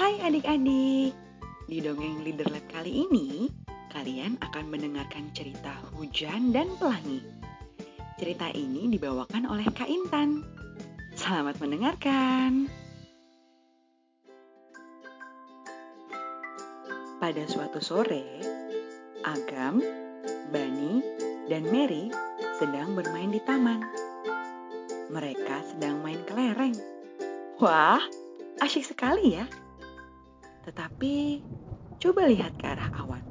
Hai adik-adik, di dongeng Leader Lab kali ini kalian akan mendengarkan cerita Hujan dan Pelangi. Cerita ini dibawakan oleh Kak Intan. Selamat mendengarkan. Pada suatu sore, Agam, Bani, dan Mary sedang bermain di taman. Mereka sedang main kelereng. Wah, asyik sekali ya. Tetapi coba lihat ke arah awan.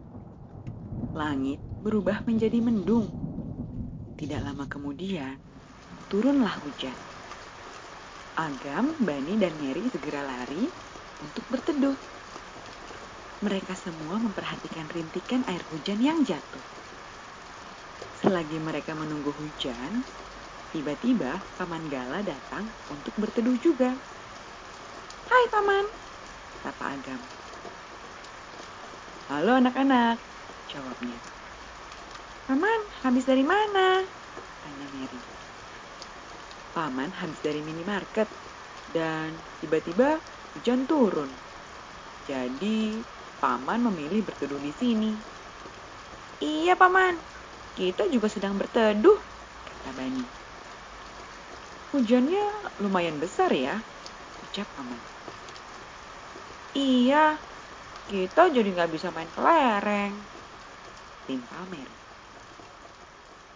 Langit berubah menjadi mendung. Tidak lama kemudian, turunlah hujan. Agam, Bani, dan Mary segera lari untuk berteduh. Mereka semua memperhatikan rintikan air hujan yang jatuh. Selagi mereka menunggu hujan, tiba-tiba Paman Gala datang untuk berteduh juga. Hai Paman, Agam. Halo anak-anak, jawabnya. Paman, habis dari mana? Tanya Mary. Paman habis dari minimarket dan tiba-tiba hujan turun. Jadi Paman memilih berteduh di sini. Iya, Paman. Kita juga sedang berteduh, kata Bani. Hujannya lumayan besar ya, ucap Paman. Iya, kita jadi nggak bisa main kelereng. Timpal Mary.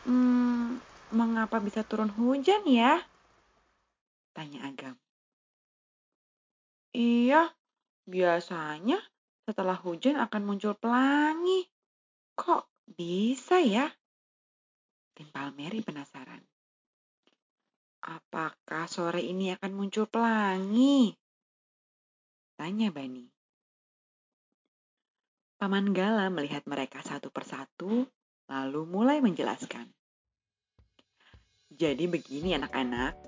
Hmm, mengapa bisa turun hujan ya? Tanya Agam. Iya, biasanya setelah hujan akan muncul pelangi. Kok bisa ya? Timpal Mary penasaran. Apakah sore ini akan muncul pelangi? Tanya Bani. Paman Gala melihat mereka satu persatu, lalu mulai menjelaskan. Jadi begini anak-anak,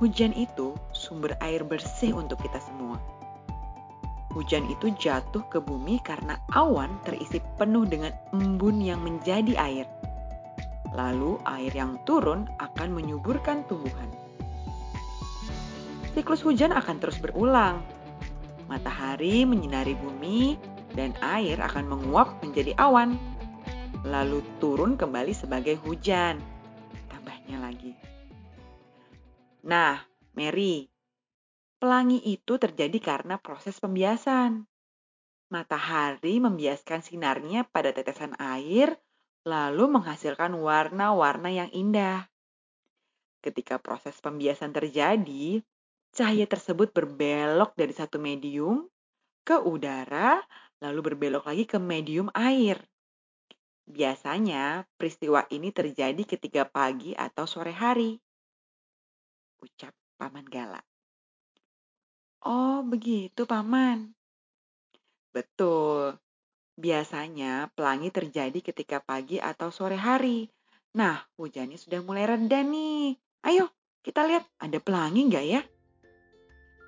hujan itu sumber air bersih untuk kita semua. Hujan itu jatuh ke bumi karena awan terisi penuh dengan embun yang menjadi air. Lalu air yang turun akan menyuburkan tumbuhan. Siklus hujan akan terus berulang. Matahari menyinari bumi dan air akan menguap menjadi awan. Lalu turun kembali sebagai hujan. Tambahnya lagi. Nah, Mary, Pelangi itu terjadi karena proses pembiasan. Matahari membiaskan sinarnya pada tetesan air, lalu menghasilkan warna-warna yang indah. Ketika proses pembiasan terjadi, cahaya tersebut berbelok dari satu medium ke udara, lalu berbelok lagi ke medium air. Biasanya peristiwa ini terjadi ketika pagi atau sore hari. Ucap Paman Gala. Oh, begitu, Paman. Betul. Biasanya pelangi terjadi ketika pagi atau sore hari. Nah, hujannya sudah mulai reda nih. Ayo, kita lihat ada pelangi nggak ya?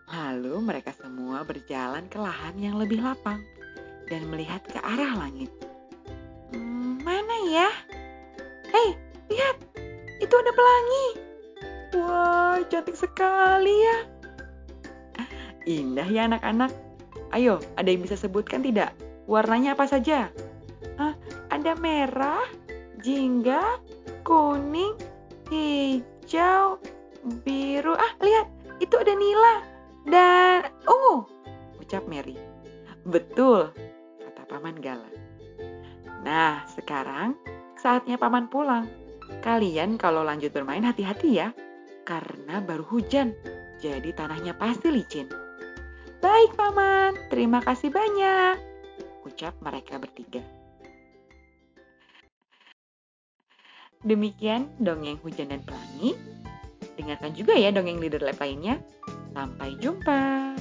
Lalu mereka semua berjalan ke lahan yang lebih lapang dan melihat ke arah langit. Hmm, mana ya? Hei, lihat! Itu ada pelangi. Wah, cantik sekali ya. Indah ya anak-anak. Ayo, ada yang bisa sebutkan tidak? Warnanya apa saja? Hah, ada merah, jingga, kuning, hijau, biru. Ah, lihat, itu ada nila dan ungu. Ucap Mary. Betul, kata Paman Gala. Nah, sekarang saatnya Paman pulang. Kalian kalau lanjut bermain hati-hati ya, karena baru hujan, jadi tanahnya pasti licin. Baik, Paman. Terima kasih banyak. Ucap mereka bertiga. Demikian dongeng hujan dan pelangi. Dengarkan juga ya dongeng leader lab lainnya. Sampai jumpa.